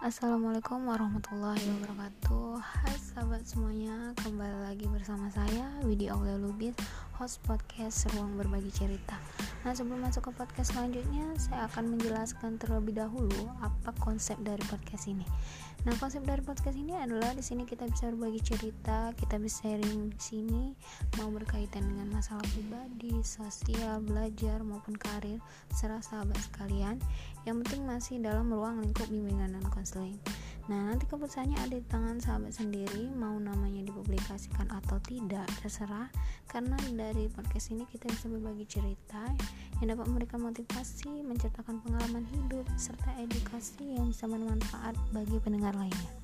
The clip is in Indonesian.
Assalamualaikum warahmatullahi wabarakatuh. Hai sahabat semuanya Kembali lagi bersama saya Widi Aulia Lubis Host podcast Ruang Berbagi Cerita Nah sebelum masuk ke podcast selanjutnya Saya akan menjelaskan terlebih dahulu Apa konsep dari podcast ini Nah konsep dari podcast ini adalah di sini kita bisa berbagi cerita Kita bisa sharing di sini Mau berkaitan dengan masalah pribadi Sosial, belajar maupun karir Serah sahabat sekalian Yang penting masih dalam ruang lingkup bimbingan dan konseling. Nah, nanti keputusannya ada di tangan sahabat sendiri, mau namanya dipublikasikan atau tidak, terserah. Karena dari podcast ini kita bisa berbagi cerita yang dapat memberikan motivasi, menceritakan pengalaman hidup, serta edukasi yang bisa bermanfaat bagi pendengar lainnya.